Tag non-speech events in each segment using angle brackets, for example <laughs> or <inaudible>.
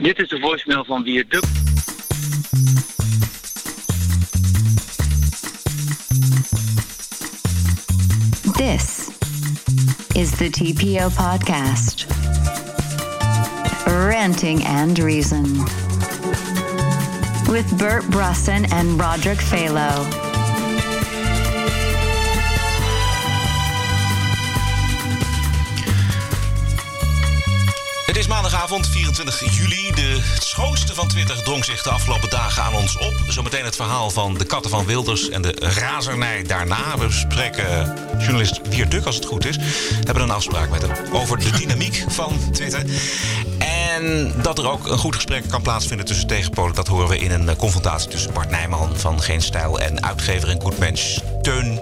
Dit is de voicemail van Viaduct. This is the TPO podcast. Ranting and Reason. With Bert Brusson and Roderick Phalo. Maandagavond, 24 juli. De schoonste van Twitter drong zich de afgelopen dagen aan ons op. Zometeen het verhaal van de katten van Wilders en de razernij daarna. We spreken journalist Wier als het goed is. We hebben een afspraak met hem over de dynamiek van Twitter. En dat er ook een goed gesprek kan plaatsvinden tussen tegenpolen... dat horen we in een eh, confrontatie tussen Bart Nijman van Geen Stijl... en uitgever en goedmens Teun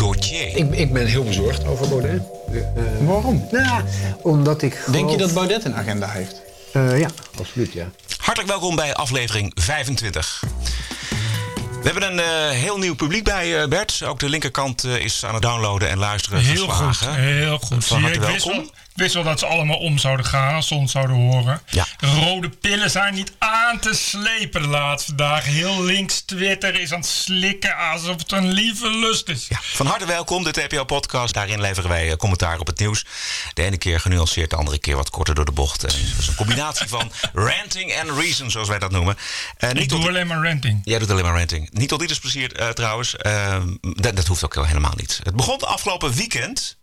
Gauthier. Ik, ik ben heel bezorgd over Baudet. Eh, Waarom? nou, omdat ik Denk je dat Baudet een agenda heeft? Eh, ja, absoluut, ja. Hartelijk welkom bij aflevering 25. We hebben een eh, heel nieuw publiek bij eh, Bert. Ook de linkerkant eh, is aan het downloaden en luisteren Heel goed, geslagen. heel goed. Van harte welkom. Ik wist wel dat ze allemaal om zouden gaan als ze ons zouden horen. Ja. Rode pillen zijn niet aan te slepen de laatste dagen. Heel links Twitter is aan het slikken alsof het een lieve lust is. Ja, van harte welkom, de TPO-podcast. Daarin leveren wij eh, commentaar op het nieuws. De ene keer genuanceerd, de andere keer wat korter door de bocht. En dat is een combinatie van <laughs> ranting en reason, zoals wij dat noemen. Eh, ik niet doe tot, alleen maar ranting. jij doet alleen maar ranting. Niet tot ieders plezier eh, trouwens. Dat, dat hoeft ook helemaal niet. Het begon afgelopen weekend.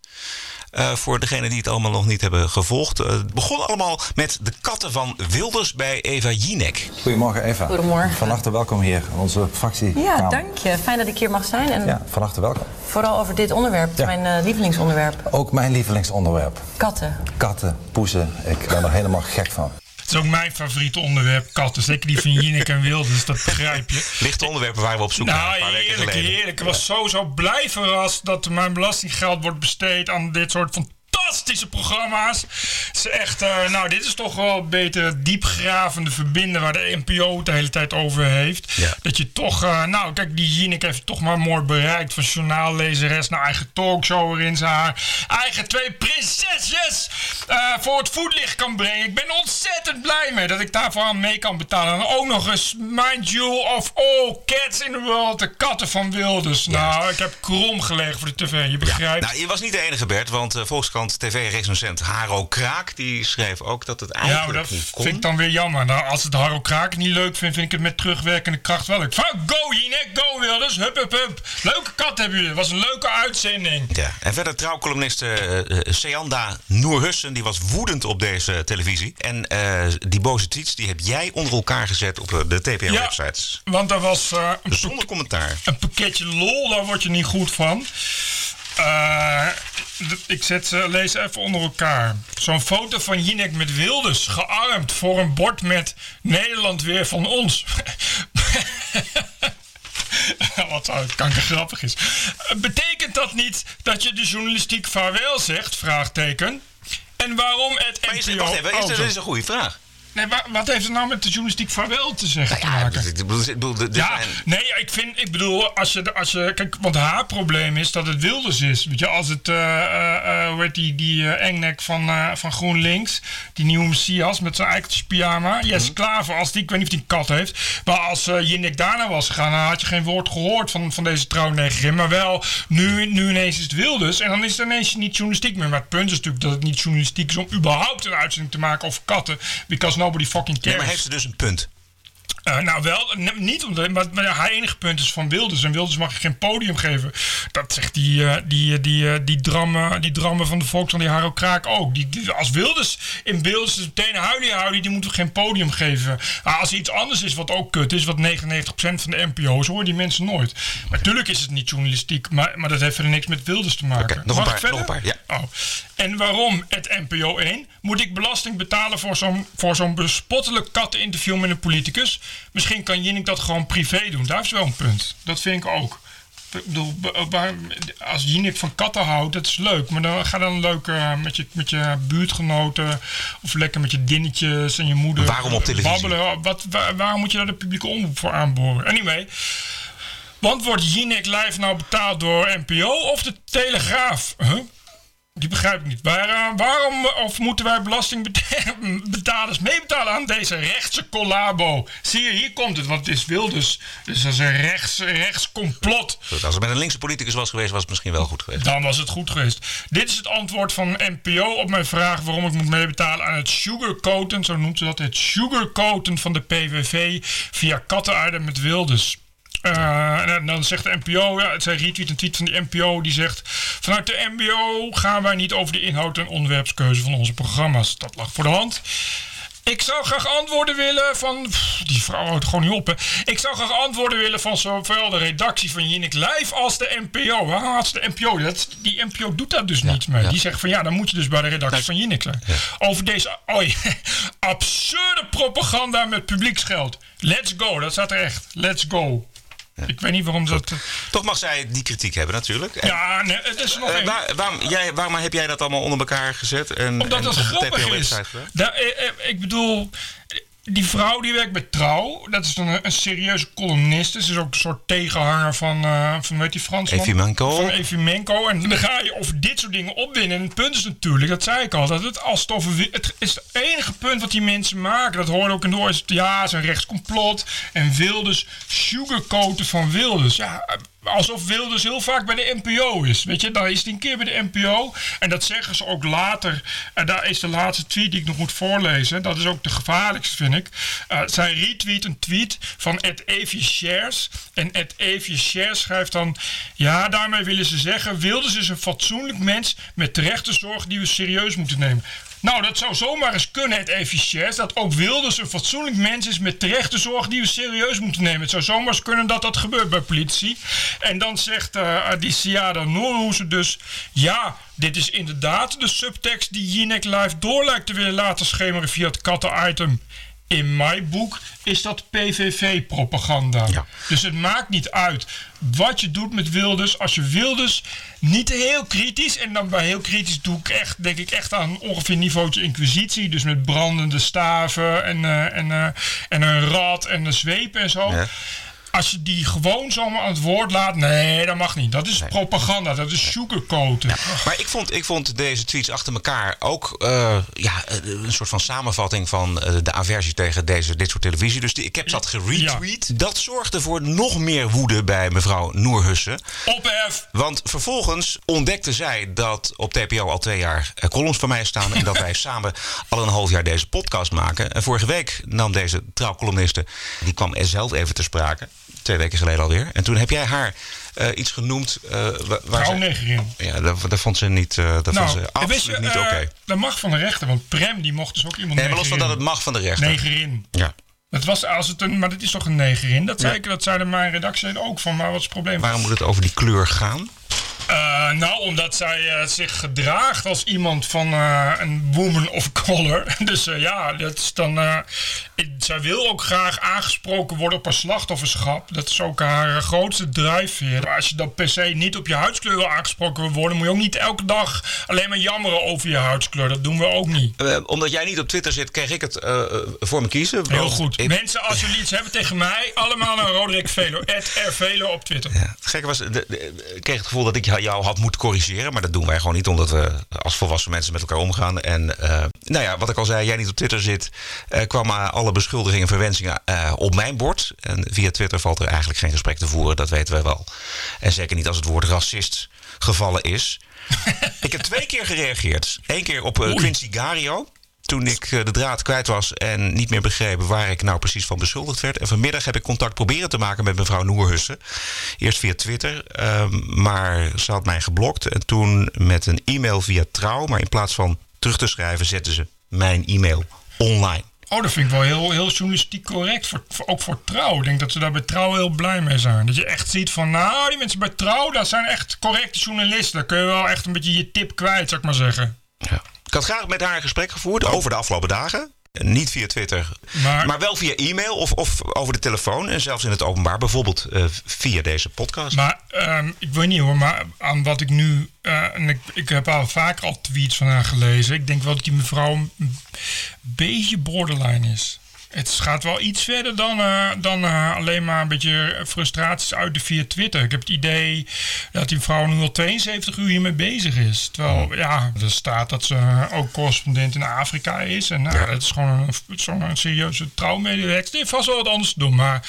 Eh, voor degenen die het allemaal nog niet hebben gevolgd. Eh, het begon allemaal met de katten van Wilders bij Eva Jinek. Goedemorgen Eva. Goedemorgen. Van harte welkom hier onze fractie. Ja, dank je. Fijn dat ik hier mag zijn. En Ja, van harte welkom. vooral over dit onderwerp, Ja. mijn eh, lievelingsonderwerp. Ook mijn lievelingsonderwerp. Katten. Katten, poezen. Ik ben er helemaal gek van. Het is ook mijn favoriete onderwerp, katten. Zeker die van Jinek en Wilders, dat begrijp je. Lichte onderwerpen waar we op zoek naar Nou, weken heerlijk, heerlijk. Ik was zo blij verrast dat mijn belastinggeld wordt besteed aan dit soort fantastische programma's. Het is echt, eh, nou, dit is toch wel beter diepgravende verbinden waar de NPO het de hele tijd over heeft. Ja. Dat je toch, eh, nou, kijk, die Jinek heeft toch maar mooi bereikt. Van journaallezeres naar eigen talkshow waarin ze haar eigen twee prinsesjes eh, voor het voetlicht kan brengen. Ik ben ontzettend blij mee dat ik daarvoor aan mee kan betalen. En ook nog eens, mind you, of all cats in the world, de katten van Wilders. Nou, ik heb krom gelegen voor de tv, je begrijpt. Nou, je was niet de enige, Bert, want uh, TV-recensent Haro Kraak... die schreef ook dat het Ja, eigenlijk maar dat niet kon. vind ik dan weer jammer. Nou, als het Harro Kraak niet leuk vindt, vind ik het met terugwerkende kracht wel leuk. Van, go Jinek, go Wilders, hup hup hup. Leuke kat hebben jullie, was een leuke uitzending. Ja, en verder trouwcolumniste uh, Seanda Noorhussen... die was woedend op deze televisie. En uh, die boze tweets die heb jij onder elkaar gezet op de TPO-websites. Ja, want er was... Uh, zonder commentaar. Een pakketje lol, daar word je niet goed van. Uh, ik zet ze, lees even onder elkaar. Zo'n foto van Jinek met Wilders, gearmd voor een bord met Nederland weer van ons. <laughs> Wat kanker grappig is. Betekent dat niet dat je de journalistiek vaarwel zegt? Vraagteken. En waarom het maar is, NPO... Wacht even, is, dat is een goede vraag. Nee, wat heeft het nou met de journalistiek vaarwel te zeggen nou ja, te maken? Ik bedoel, ik bedoel, ja, zijn... nee, ik vind, ik bedoel, als je, als je, kijk, want haar probleem is dat het Wilders is. Weet je, als het, uh, uh, hoe heet die, die uh, engnek van, van GroenLinks, die nieuwe Messias met zijn eikeltjes pyjama, Jesse mm. Klaver, als die, ik weet niet of die een kat heeft, maar als Jinnik daarna was gegaan, dan had je geen woord gehoord van, van deze trouwnegerin, maar wel, nu, nu ineens is het Wilders en dan is het ineens niet journalistiek meer. Maar het punt is natuurlijk dat het niet journalistiek is om überhaupt een uitzending te maken over katten, because nobody fucking cares. Nee, maar heeft ze dus een punt? Uh, nou, wel, niet omdat, maar, maar haar enige punt is van Wilders. En Wilders mag je geen podium geven. Dat zegt die, uh, die, die, uh, die, drammen, die drammen van de Volkskrant, die Haro Kraak ook. Die, die, als Wilders in beeld is, meteen huilie houden, die moeten we geen podium geven. Maar als er iets anders is wat ook kut is, wat 99% van de NPO's, hoor die mensen nooit. Maar natuurlijk is het niet journalistiek, maar, maar dat heeft verder niks met Wilders te maken. Okay, nog, een paar, nog een paar, ja. Oh. En waarom het NPO 1? Moet ik belasting betalen voor zo'n, voor zo'n bespottelijk katteninterview met een politicus? Misschien kan Jinnik dat gewoon privé doen. Daar is wel een punt. Dat vind ik ook. Ik bedoel, als Jinnik van katten houdt, dat is leuk. Maar dan ga dan leuk uh, met, je, met je buurtgenoten of lekker met je dinnetjes en je moeder. Waarom op televisie? Babbelen. Wat, waar, waarom moet je daar de publieke omroep voor aanboren? Anyway. Want wordt Jinek live nou betaald door NPO of de Telegraaf? Huh? Die begrijp ik niet. Waar, waarom eh, of moeten wij belastingbetalers <laughs> meebetalen aan deze rechtse collabo? Zie je, hier komt het, want het is Wilders. Dus dat is een rechts, rechts complot. Goed, Als het met een linkse politicus was geweest, was het misschien wel goed geweest. Dan was het goed geweest. Dit is het antwoord van NPO op mijn vraag waarom ik moet meebetalen aan het sugarcoaten, zo noemt ze dat, het sugarcoaten van de PVV via kattenaarden met Wilders. Uh, en dan zegt de NPO, ja, het zijn retweet een tweet van de NPO, die zegt: Vanuit de NPO gaan wij niet over de inhoud en onderwerpskeuze van onze programma's. Dat lag voor de hand. Ik zou graag antwoorden willen van. Pff, die vrouw houdt gewoon niet op. Hè. Ik zou graag antwoorden willen van zowel de redactie van Jinek Live als de NPO. Waarom had ze de NPO? Dat, die NPO doet daar dus niet mee. ja. Die zegt van ja, dan moet je dus bij de redactie van Jinek zijn. Over deze oh, <laughs> ja, absurde propaganda met publieksgeld. Let's go, dat staat er echt. Let's go. Ik weet niet waarom dat. Toch mag zij die kritiek hebben, natuurlijk. En, Ja, nee, het is nog eh, waar- waarom, jij, waarom heb jij dat allemaal onder elkaar gezet? En, Omdat en dat grappig is. Daar, eh, eh, ik bedoel, die vrouw die werkt bij Trouw. Dat is dan een, een serieuze columnist. Ze is ook een soort tegenhanger van, eh van weet die Fransman? Evimenko. Van Evimenko. En dan ga je over dit soort dingen opwinnen. En het punt is natuurlijk, dat zei ik al, dat het als het over... Het is het enige punt wat die mensen maken. Dat hoorde ook in de oor. Is het, ja, het is een rechtscomplot. En Wilders sugarcoaten van Wilders. Ja, alsof Wilders heel vaak bij de NPO is. Weet je, dan is hij een keer bij de NPO. En dat zeggen ze ook later. En daar is de laatste tweet die ik nog moet voorlezen. Dat is ook de gevaarlijkste, vind ik. Eh, zij retweet een tweet van Ed Shares. En Ed Shares schrijft dan... Ja, daarmee willen ze zeggen... Wilders is een fatsoenlijk mens met terechte zorg die we serieus moeten nemen. Nou, dat zou zomaar eens kunnen, het efficiënt. Dat ook Wilders een fatsoenlijk mens is met terechte zorg die we serieus moeten nemen. Het zou zomaar eens kunnen dat dat gebeurt bij politie. En dan zegt eh die Siada Noorhoeze dus... Ja, dit is inderdaad de subtekst die Jinek Live door lijkt te willen laten schemeren via het katten-item. In mijn boek is dat PVV-propaganda. Ja. Dus het maakt niet uit wat je doet met Wilders. Als je Wilders niet heel kritisch, en dan bij heel kritisch doe ik echt, denk ik echt aan ongeveer niveautje inquisitie. Dus met brandende staven en, eh, en, eh, en een rad en een zweep en zo. Ja. Als je die gewoon zomaar aan het woord laat, nee, dat mag niet. Dat is propaganda, dat is sugarcoaten. Maar ik vond, ik vond deze tweets achter elkaar ook eh, ja, een soort van samenvatting van eh, de aversie tegen deze, dit soort televisie. Dus die, ik heb dat geretweet. Dat zorgde voor nog meer woede bij mevrouw Noerhussen. Ophef! Want vervolgens ontdekte zij dat op TPO al twee jaar eh, columns van mij staan. En dat <laughs> wij samen al een half jaar deze podcast maken. En vorige week nam deze trouwcolumniste, die kwam er zelf even te sprake. Twee weken geleden alweer. En toen heb jij haar eh, iets genoemd. wa- waar ze, ja, dat, dat vond ze niet, eh, dat vond ze en absoluut je, niet oké. Dat mag van de rechter, want Prem die mocht dus ook iemand Nee, maar los van dat het mag van de rechter. Negerin. Ja. Dat was als het een, maar dat is toch een negerin? Dat, zei ik, dat zeiden mijn redactie ook van, maar wat is het probleem? Waarom moet het over die kleur gaan? Eh, nou, omdat zij eh, zich gedraagt als iemand van eh, een woman of color. <laughs> Dus ja, dat is dan. ik- zij wil ook graag aangesproken worden op haar slachtofferschap. Dat is ook haar grootste drijfveer. Maar als je dan per se niet op je huidskleur wil aangesproken wil worden, moet je ook niet elke dag alleen maar jammeren over je huidskleur. Dat doen we ook niet. Omdat jij niet op Twitter zit, kreeg ik het voor me kiezen. Heel goed. ik- Mensen, als jullie iets hebben tegen mij, allemaal naar Roderick Velo. Velo op Twitter. Ja, het gekke was, de, de- ik kreeg het gevoel dat ik jou- jou had moeten corrigeren. Maar dat doen wij gewoon niet, omdat we als volwassen mensen met elkaar omgaan. En eh, nou ja, wat ik al zei, jij niet op Twitter zit, eh, kwamen alle beschuldigingen en verwensingen eh, op mijn bord. En via Twitter valt er eigenlijk geen gesprek te voeren, dat weten wij wel. En zeker niet als het woord racist gevallen is. <laughs> ik heb twee keer gereageerd. Eén keer op eh, Quincy Gario. Toen ik eh, de draad kwijt was en niet meer begreep waar ik nou precies van beschuldigd werd. En vanmiddag heb ik contact proberen te maken met mevrouw Noerhussen. Eerst via Twitter, ehm, maar ze had mij geblokt. En toen met een e-mail via Trouw. Maar in plaats van terug te schrijven, zetten ze mijn e-mail online. Oh, dat vind ik wel heel, heel journalistiek correct. Voor, voor- ook voor trouw. Ik denk dat ze daar bij trouw heel blij mee zijn. Dat je echt ziet van, nou, die mensen bij trouw, dat zijn echt correcte journalisten. Daar kun je wel echt een beetje je tip kwijt, zou ik maar zeggen. Ja. Ik had graag met haar een gesprek gevoerd over de afgelopen dagen. Niet via Twitter, Maar- maar, wel via e-mail of, of over de telefoon. En zelfs in het openbaar, bijvoorbeeld eh, via deze podcast. Maar ehm, ik weet niet hoor, maar aan wat ik nu. eh, en ik, ik heb al vaker al tweets van haar gelezen. Ik denk wel dat die mevrouw een beetje borderline is. Het gaat wel iets verder dan, eh, dan eh, alleen maar een beetje frustraties uit via Twitter. Ik heb het idee dat die vrouw nu al 72 uur hiermee bezig is. Terwijl, ja, er staat dat ze ook correspondent in Afrika is. En nou, dat is gewoon een, zo'n serieuze trouwmedewerker. Die heeft vast wel wat anders te doen. Maar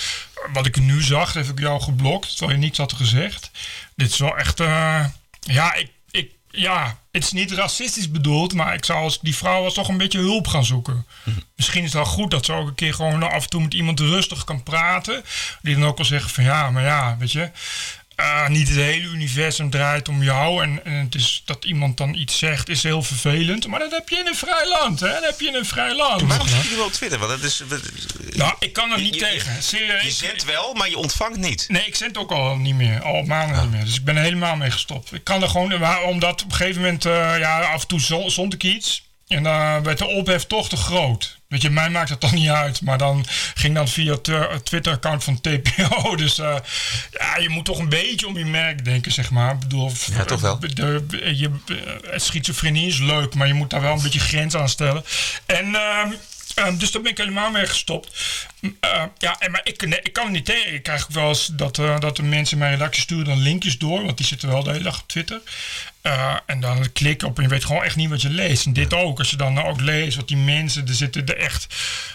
wat ik nu zag, heb ik jou geblokt. Terwijl je niets had gezegd. Dit is wel echt... eh, ja, ik, ja, het is niet racistisch bedoeld, maar ik zou als die vrouw was toch een beetje hulp gaan zoeken. Misschien is het wel goed dat ze ook een keer gewoon af en toe met iemand rustig kan praten. Die dan ook wel zeggen van ja, maar ja, weet je. eh, niet het hele universum draait om jou. En, en het is dat iemand dan iets zegt, is heel vervelend. Maar dat heb je in een vrij land, hè? Dat heb je in een vrij land. Waarom zit je wel op Twitter? Want dat is, Nou, ik kan er niet Je- tegen. Serieus. je zendt wel, maar je ontvangt niet. Nee, ik zend ook al niet meer. Al maanden niet meer. Dus ik ben er helemaal mee gestopt. Ik kan er gewoon... Omdat op een gegeven moment... eh, ja, af en toe zo- zond ik iets. En dan werd de ophef toch te groot. Weet je, mij maakt het dan niet uit. Maar dan ging dat via het eh, Twitter-account van TPO. <laughs> Dus eh, ja, je moet toch een beetje om je merk denken, zeg maar. Ik bedoel, Ja, toch wel. de, je, schizofrenie is leuk, maar je moet daar wel een beetje grens aan stellen. En ehm, ehm, dus daar ben ik helemaal mee gestopt. Eh, ja, en, maar ik, ik kan het niet tegen. Ik krijg wel eens dat, eh, dat de mensen in mijn redactie sturen dan linkjes door, want die zitten wel de hele dag op Twitter. Eh, en dan klik op en je weet gewoon echt niet wat je leest. En dit ook. Als je dan ook leest wat die mensen, er zitten er echt,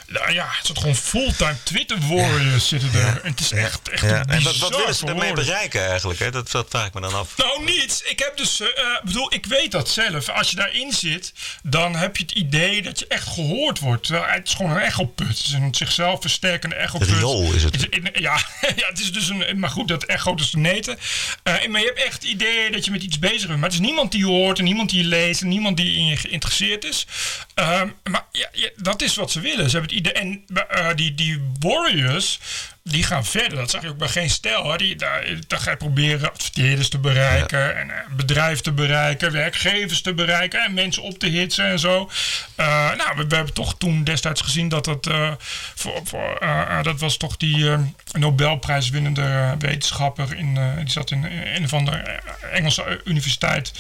nou ja, het zijn gewoon fulltime Twitter warriors zitten er. En het is echt, echt Ja. En wat, wat willen ze woorden. bereiken eigenlijk? Hè? Dat, dat vraag ik me dan af. Nou, niets. Ik heb dus, eh, bedoel, ik weet dat zelf. Als je daarin zit, dan heb je het idee dat je echt gehoord wordt. Terwijl het is gewoon een echoput. Het is een zichzelf versterkende echoput. Riool is het. in- ja, <laughs> ja, het is dus een, maar goed, dat echo is te neten. Maar je hebt echt het idee dat je met iets bezig bent. Maar het is niemand die je hoort en niemand die je leest en niemand die in je geïnteresseerd is. Ehm, maar ja, dat is wat ze willen. Ze hebben het idee. En eh, die, die Warriors, die gaan verder. Dat zag je ook bij geen stijl. Hè. Die, daar, daar ga je proberen adverteerders te bereiken. En eh, bedrijven te bereiken. Werkgevers te bereiken. En mensen op te hitsen en zo. Eh, nou, we, we hebben toch toen destijds gezien dat dat... eh, voor, voor, dat was toch die Nobelprijswinnende wetenschapper. In, die zat in een andere eh, Engelse universiteit.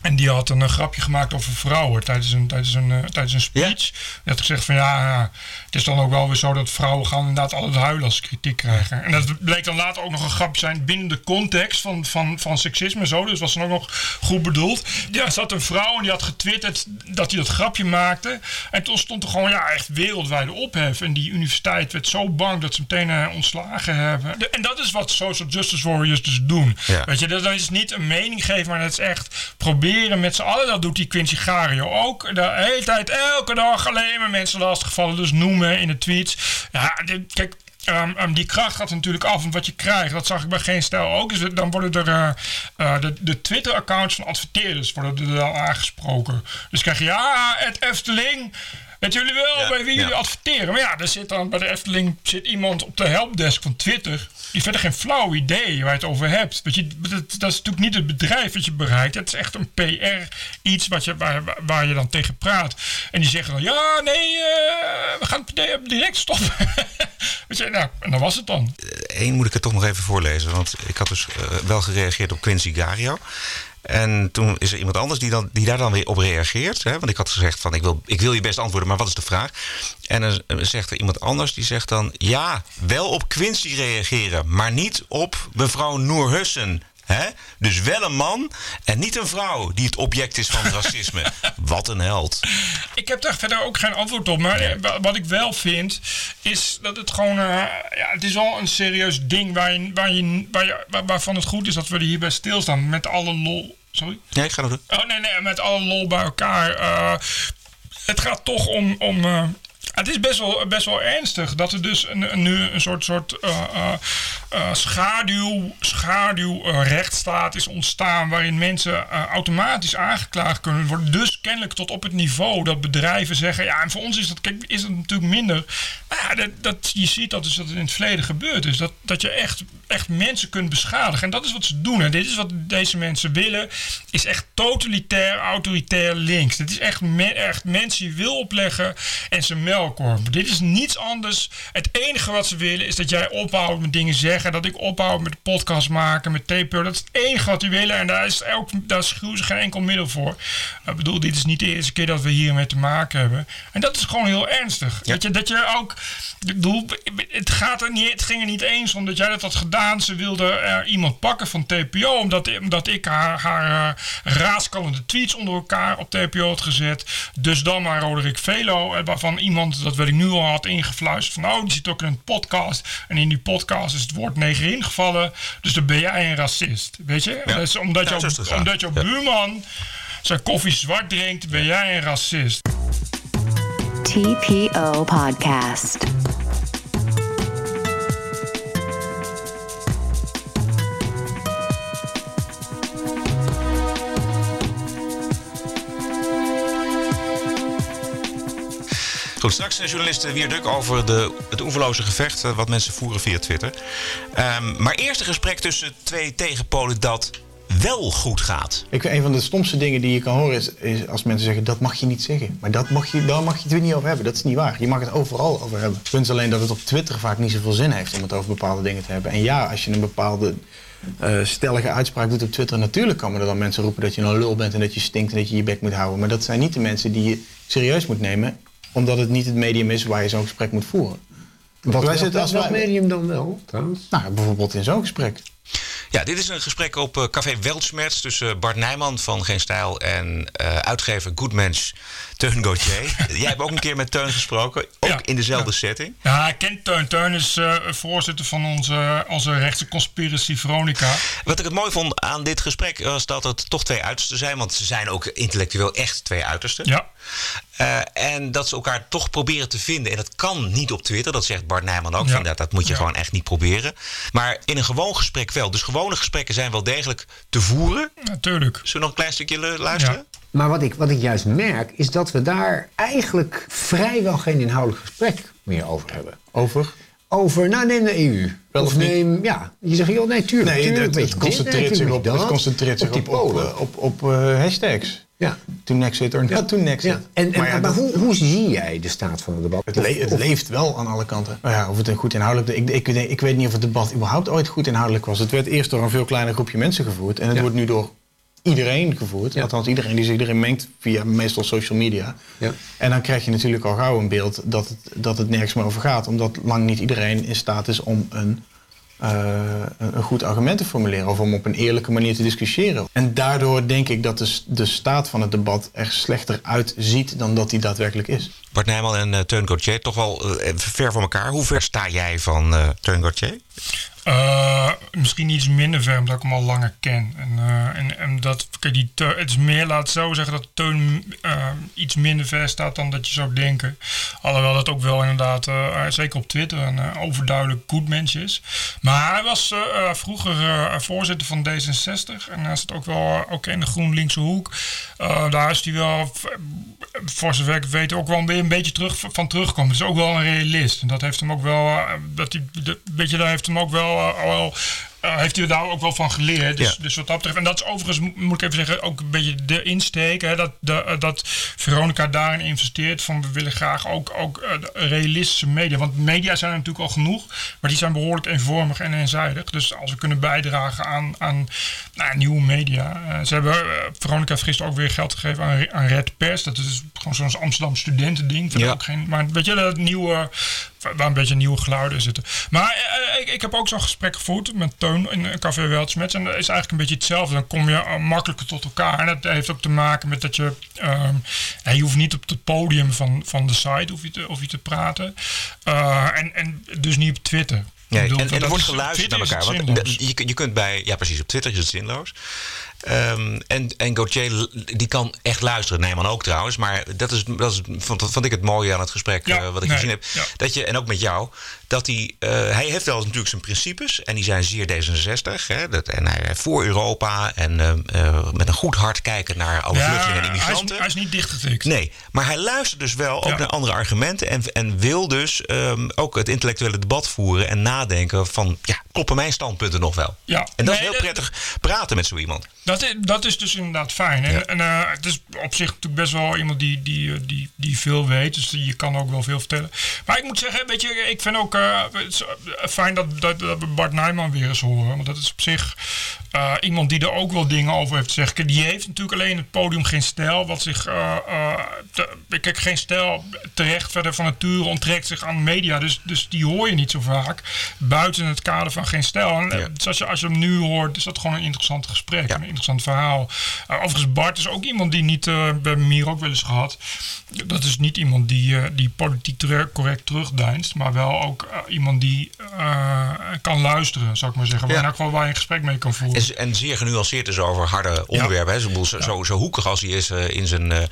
En die had een grapje gemaakt over vrouwen tijdens een, tijdens een, tijdens een speech. Die had gezegd van ja, ja, het is dan ook wel weer zo dat vrouwen gaan inderdaad altijd huilen als ze kritiek krijgen. En dat bleek dan later ook nog een grapje zijn binnen de context van, van, van seksisme en zo. Dus was dan ook nog goed bedoeld. Ja, er zat een vrouw en die had getwitterd dat hij dat grapje maakte. En toen stond er gewoon ja, echt wereldwijde ophef. En die universiteit werd zo bang dat ze meteen eh, ontslagen hebben. De- en dat is wat social justice warriors dus doen. Ja. Weet je, dat dat is niet een mening geven, maar dat is echt proberen met z'n allen. Dat doet die Quincy Gario ook. De hele tijd, elke dag alleen maar mensen lastigvallen. Dus noemen in de tweets. Ja, dit- kijk. Ehm, ehm, die kracht gaat natuurlijk af van wat je krijgt. Dat zag ik bij geen stijl ook. Dus dan worden er eh, eh, de, de Twitter-accounts van adverteerders worden er dan aangesproken. Dus krijg je ja, het Efteling. Weet jullie wel Ja, bij wie jullie adverteren? Maar ja, er zit dan bij de Efteling zit iemand op de helpdesk van Twitter. Die verder geen flauw idee waar je het over hebt. Weet je, dat, dat is natuurlijk niet het bedrijf wat je bereikt. Het is echt een PR, iets wat je, waar, waar je dan tegen praat. En die zeggen dan, ja, nee, eh, we gaan het di- direct stoppen. <laughs> Weet je, nou, en dan was het dan. Eén moet ik het toch nog even voorlezen. Want ik had dus eh, wel gereageerd op Quincy Gario. En toen is er iemand anders die, dan, die daar dan weer op reageert. Hè? Want ik had gezegd van ik wil, ik wil je best antwoorden, maar wat is de vraag? En dan eh, zegt er iemand anders die zegt dan... ja, wel op Quincy reageren, maar niet op mevrouw Noor Hussen. Hè? Dus wel een man en niet een vrouw die het object is van <laughs> racisme. Wat een held. Ik heb daar verder ook geen antwoord op. Maar eh, wa- wat ik wel vind, is dat het gewoon... eh, ja, het is wel een serieus ding waar je, waar je, waar je, waar- waarvan het goed is dat we er hierbij stilstaan. Met alle lol... Sorry? Nee, ik ga nog doen. Oh nee, nee, met alle lol bij elkaar. eh, het gaat toch om. om het is best wel, best wel ernstig dat er dus een, een- nu een soort, soort eh, schaduw, schaduw eh, rechtsstaat is ontstaan. waarin mensen automatisch aangeklaagd kunnen worden. Dus kennelijk tot op het niveau dat bedrijven zeggen. Ja, en voor ons is dat, is natuurlijk minder. Dat, dat, je ziet dat, dus dat het in het verleden gebeurd is. Dat, dat je echt, echt mensen kunt beschadigen. En dat is wat ze doen. En dit is wat deze mensen willen. Is echt totalitair, autoritair links. Dit is echt, echt mensen die wil opleggen en ze Dit is niets anders. Het enige wat ze willen is dat jij ophoudt met dingen zeggen dat ik ophoud met podcast maken, met TPO. Dat is het enige wat die willen. En daar, is ook, daar schuwen ze geen enkel middel voor. Ik bedoel, dit is niet de eerste keer dat we hiermee te maken hebben. En dat is gewoon heel ernstig. Dat, je, dat je ook. Ik bedoel, het, gaat er niet, het ging er niet eens om dat jij dat had gedaan. Ze wilde er iemand pakken van TPO. Omdat, omdat ik haar, haar uh, raaskallende tweets onder elkaar op TPO had gezet. Dus dan maar Roderick Velo. eh, Waarvan iemand, dat weet ik nu al, had ingefluisterd. Van nou, die zit ook in een podcast. En in die podcast is het woord neger ingevallen. Dus dan ben jij een racist. Weet je? Ja. Dus omdat, Ja, omdat jouw buurman zijn koffie zwart drinkt, ben jij een racist. TPO Podcast. Goed, straks eh, journalist Wier Duk over de, het oeverloze gevecht eh, wat mensen voeren via Twitter. Ehm, maar eerst een gesprek tussen twee tegenpolen dat wel goed gaat. Ik een van de stomste dingen die je kan horen is, is als mensen zeggen dat mag je niet zeggen. Maar dat mag je, daar mag je het weer niet over hebben. Dat is niet waar. Je mag het overal over hebben. Het punt is alleen dat het op Twitter vaak niet zoveel zin heeft om het over bepaalde dingen te hebben. En ja, als je een bepaalde eh, stellige uitspraak doet op Twitter, natuurlijk komen er dan mensen roepen dat je een lul bent en dat je stinkt en dat je je bek moet houden. Maar dat zijn niet de mensen die je serieus moet nemen, omdat het niet het medium is waar je zo'n gesprek moet voeren. Wat, Wij zitten als wij- medium dan wel, trouwens? Nou, bijvoorbeeld in zo'n gesprek. Ja, dit is een gesprek op eh, Café Weltschmerz tussen Bart Nijman van Geen Stijl en eh, uitgever Goodmens Teun Gauthier. <laughs> Jij hebt ook een keer met Teun gesproken, ook Ja, in dezelfde ja. setting. Ja, ik ken Teun. Teun is eh, voorzitter van onze, onze rechtse conspiracy Veronica. Wat ik het mooi vond aan dit gesprek was dat het toch twee uitersten zijn. Want ze zijn ook intellectueel echt twee uitersten. Ja. Eh, en dat ze elkaar toch proberen te vinden. En dat kan niet op Twitter. Dat zegt Bart Nijman ook. Ja. Van, dat, dat moet je gewoon echt niet proberen. Maar in een gewoon gesprek wel. Dus gewone gesprekken zijn wel degelijk te voeren. Natuurlijk. Zullen we nog een klein stukje lu- luisteren? Ja. Maar wat ik, wat ik juist merk, is dat we daar eigenlijk vrijwel geen inhoudelijk gesprek meer over hebben. Over? Over, nou neem de EU. Wel of of niet? neem, ja, je zegt, joh, nee, tuurlijk. Nee, tuurlijk, het, dit, concentreert zich op, tuurlijk het dat. concentreert zich op op, die op, Polen. op, op, op, eh, hashtags. Ja. Toen Nexit or not toen Nexit. Ja. En, en, Maar ja, maar dat- hoe, hoe zie jij de staat van het debat? Het, le- het leeft wel aan alle kanten. Maar ja, of het een goed inhoudelijk... Ik, ik, ik, weet niet of het debat überhaupt ooit goed inhoudelijk was. Het werd eerst door een veel kleiner groepje mensen gevoerd. En het Ja. wordt nu door iedereen gevoerd. Ja. Althans, iedereen die zich erin mengt via meestal social media. Ja. En dan krijg je natuurlijk al gauw een beeld dat het, dat het nergens meer over gaat. Omdat lang niet iedereen in staat is om een, eh, een goed argument te formuleren. Of om op een eerlijke manier te discussiëren. En daardoor denk ik dat de, de staat van het debat er slechter uitziet dan dat die daadwerkelijk is. Bart Nijman en eh, Teun Gauthier, toch wel eh, ver van elkaar. Hoe ver sta jij van Teun Gauthier? Eh, misschien iets minder ver, omdat ik hem al langer ken. En, eh, en, dat, die het is meer, laat zo zeggen, dat Teun eh, iets minder ver staat dan dat je zou denken. Alhoewel dat ook wel inderdaad, zeker op Twitter, een overduidelijk goed mens is. Maar hij was vroeger voorzitter van D66 en hij zit ook wel ook in de GroenLinkse hoek. Daar is hij wel, voor zover ik weet, ook wel weer een beetje terug, van terugkomen. Het is ook wel een realist. En dat heeft hem ook wel, dat hij, de, weet je, daar heeft hem ook wel, oh, well, heeft hij daar ook wel van geleerd. Dus, Ja. dus wat dat betreft. En dat is overigens, mo- moet ik even zeggen, ook een beetje de insteek. Hè, dat, de, eh, dat Veronica daarin investeert. Van we willen graag ook, ook eh, realistische media. Want media zijn er natuurlijk al genoeg. Maar die zijn behoorlijk eenvormig en eenzijdig. Dus als we kunnen bijdragen aan, aan nou, nieuwe media. eh, ze hebben, eh, Veronica heeft gisteren ook weer geld gegeven aan, aan Red Pers. Dat is gewoon zo'n Amsterdam studentending. Ja. ook geen, maar weet je, dat nieuwe, waar een beetje nieuwe geluiden zitten. Maar eh, ik, ik heb ook zo'n gesprek gevoerd met Teun in een Café Weltschmerz. En dat is eigenlijk een beetje hetzelfde. Dan kom je eh, makkelijker tot elkaar. En dat heeft ook te maken met dat je... ja, je hoeft niet op het podium van, van de site hoef je te, hoef je te praten. Eh, en, en dus niet op Twitter. Nee, en, er wordt is- geluisterd naar elkaar. Want je, je kunt bij, ja precies, op Twitter is het zinloos. Ehm, en, en Gauthier, die kan echt luisteren. Nijman ook trouwens. Maar dat is, dat is vond, vond ik het mooie aan het gesprek Ja, eh, wat ik nee, gezien heb. ja. Dat je, en ook met jou, dat hij, eh, hij heeft wel natuurlijk zijn principes. En die zijn zeer D66. Hè, dat, en hij voor Europa. En eh, met een goed hart kijken naar alle vluchtelingen en hij is, immigranten. hij is niet dichtgetikt. Nee, maar hij luistert dus wel ook naar andere argumenten. En, en wil dus ehm, ook het intellectuele debat voeren. En nadenken van, ja, kloppen mijn standpunten nog wel? Ja. En dat Nee, is heel prettig praten met zo iemand. Dat is, dat is dus inderdaad fijn. En, Ja. en eh, het is op zich natuurlijk best wel iemand die, die, eh, die, die veel weet. Dus je kan ook wel veel vertellen. Maar ik moet zeggen, weet je, ik vind ook eh, fijn dat, dat, dat we Bart Nijman weer eens horen. Want dat is op zich eh, iemand die er ook wel dingen over heeft te zeggen. Die heeft natuurlijk alleen het podium geen stijl. Wat zich, eh, te- kijk, geen stijl terecht verder van nature onttrekt zich aan media. Dus, dus die hoor je niet zo vaak. Buiten het kader van geen stijl. En, Ja. dus als je, als je hem nu hoort, is dat gewoon een interessant gesprek. Ja. Een interessant verhaal. Uh, overigens, Bart is ook iemand die niet, bij Mier ook wel eens gehad. Dat is niet iemand die, die politiek correct terugdeinst. Maar wel ook iemand die kan luisteren, zou ik maar zeggen. Waar Ja. elk geval waar je een gesprek mee kan voeren. En, zeer genuanceerd is over harde onderwerpen. Hè? Zo, zo, zo, hoekig als hij is eh, in, zijn, eh,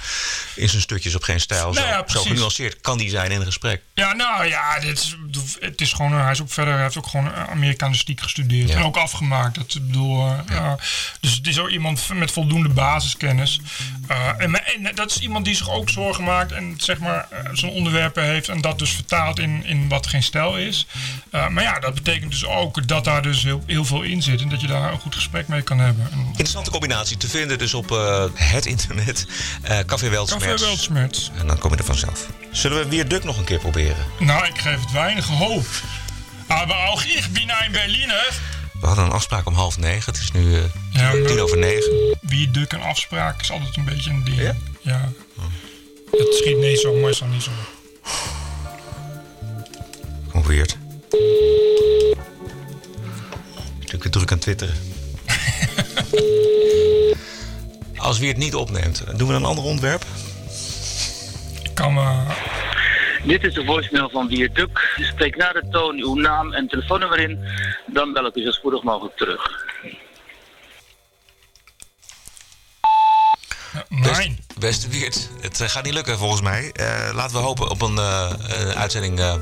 in zijn stukjes op geen stijl. Zo, Nou ja, zo genuanceerd kan die zijn in een gesprek. Ja, nou ja, dit is, het is gewoon, hij is ook verder, hij heeft ook gewoon Amerikanistiek gestudeerd en ook afgemaakt. Dat, bedoel, eh, ja. dus het is ook iemand met voldoende basiskennis. En, dat is iemand die zich ook zorgen maakt en zeg maar zijn onderwerpen heeft en dat dus vertaalt in, in wat geen stijl is. Maar ja, dat betekent dus ook dat daar dus heel, heel veel in zit en dat je daar een goed gesprek mee kan hebben. En, Interessante combinatie te vinden dus op eh, het internet. eh Café Weltsmerts. Café. En dan kom je er vanzelf. Zullen we weer Duk nog een keer proberen? Nou, ik geef het weinig hoop. Aber auch ich bin ein Berliner. We hadden een afspraak om half negen. Het is nu eh, Ja, tien, maar- over negen. wie duk een afspraak is altijd een beetje een ding. Ja? Ja. Het schiet niet zo, meestal niet zo. Geprobeerd. Natuurlijk druk aan twitteren. Als wie het niet opneemt, doen we een ander onderwerp? Ik kan me... Dit is de voicemail van Viaduct. Spreek na de toon uw naam en telefoonnummer in. Dan bel ik u zo spoedig mogelijk terug. Mijn. Beste Wiert, het eh, gaat niet lukken volgens mij. Eh, laten we hopen op een, eh, een uitzending eh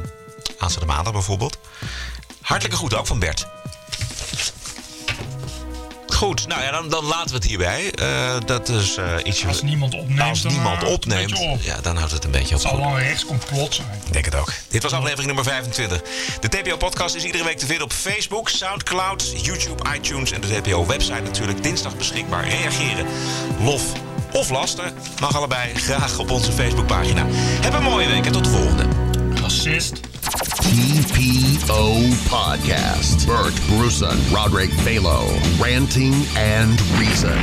aanstaande maandag bijvoorbeeld. Hartelijke groeten ook van Bert. Goed, nou ja, dan, dan laten we het hierbij. Eh, dat is eh ietsje... Als niemand opneemt, Als dan niemand een opneemt, op. ja, dan houdt het een beetje op. Het zal wel een rechtscomplot zijn. Ik denk het ook. Dit was aflevering nummer 25. De TPO-podcast is iedere week te vinden op Facebook, Soundcloud, YouTube, iTunes en de TPO-website natuurlijk. Dinsdag beschikbaar. Reageren, lof of laster mag allebei graag op onze Facebookpagina. Heb een mooie week en tot de volgende. Racist. TPO Podcast. Bert Bruson, Roderick Balo, Ranting and Reason.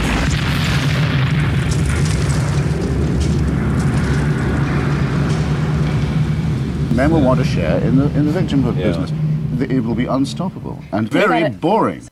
Men will want to share in the in the victimhood business. It will be unstoppable and very boring.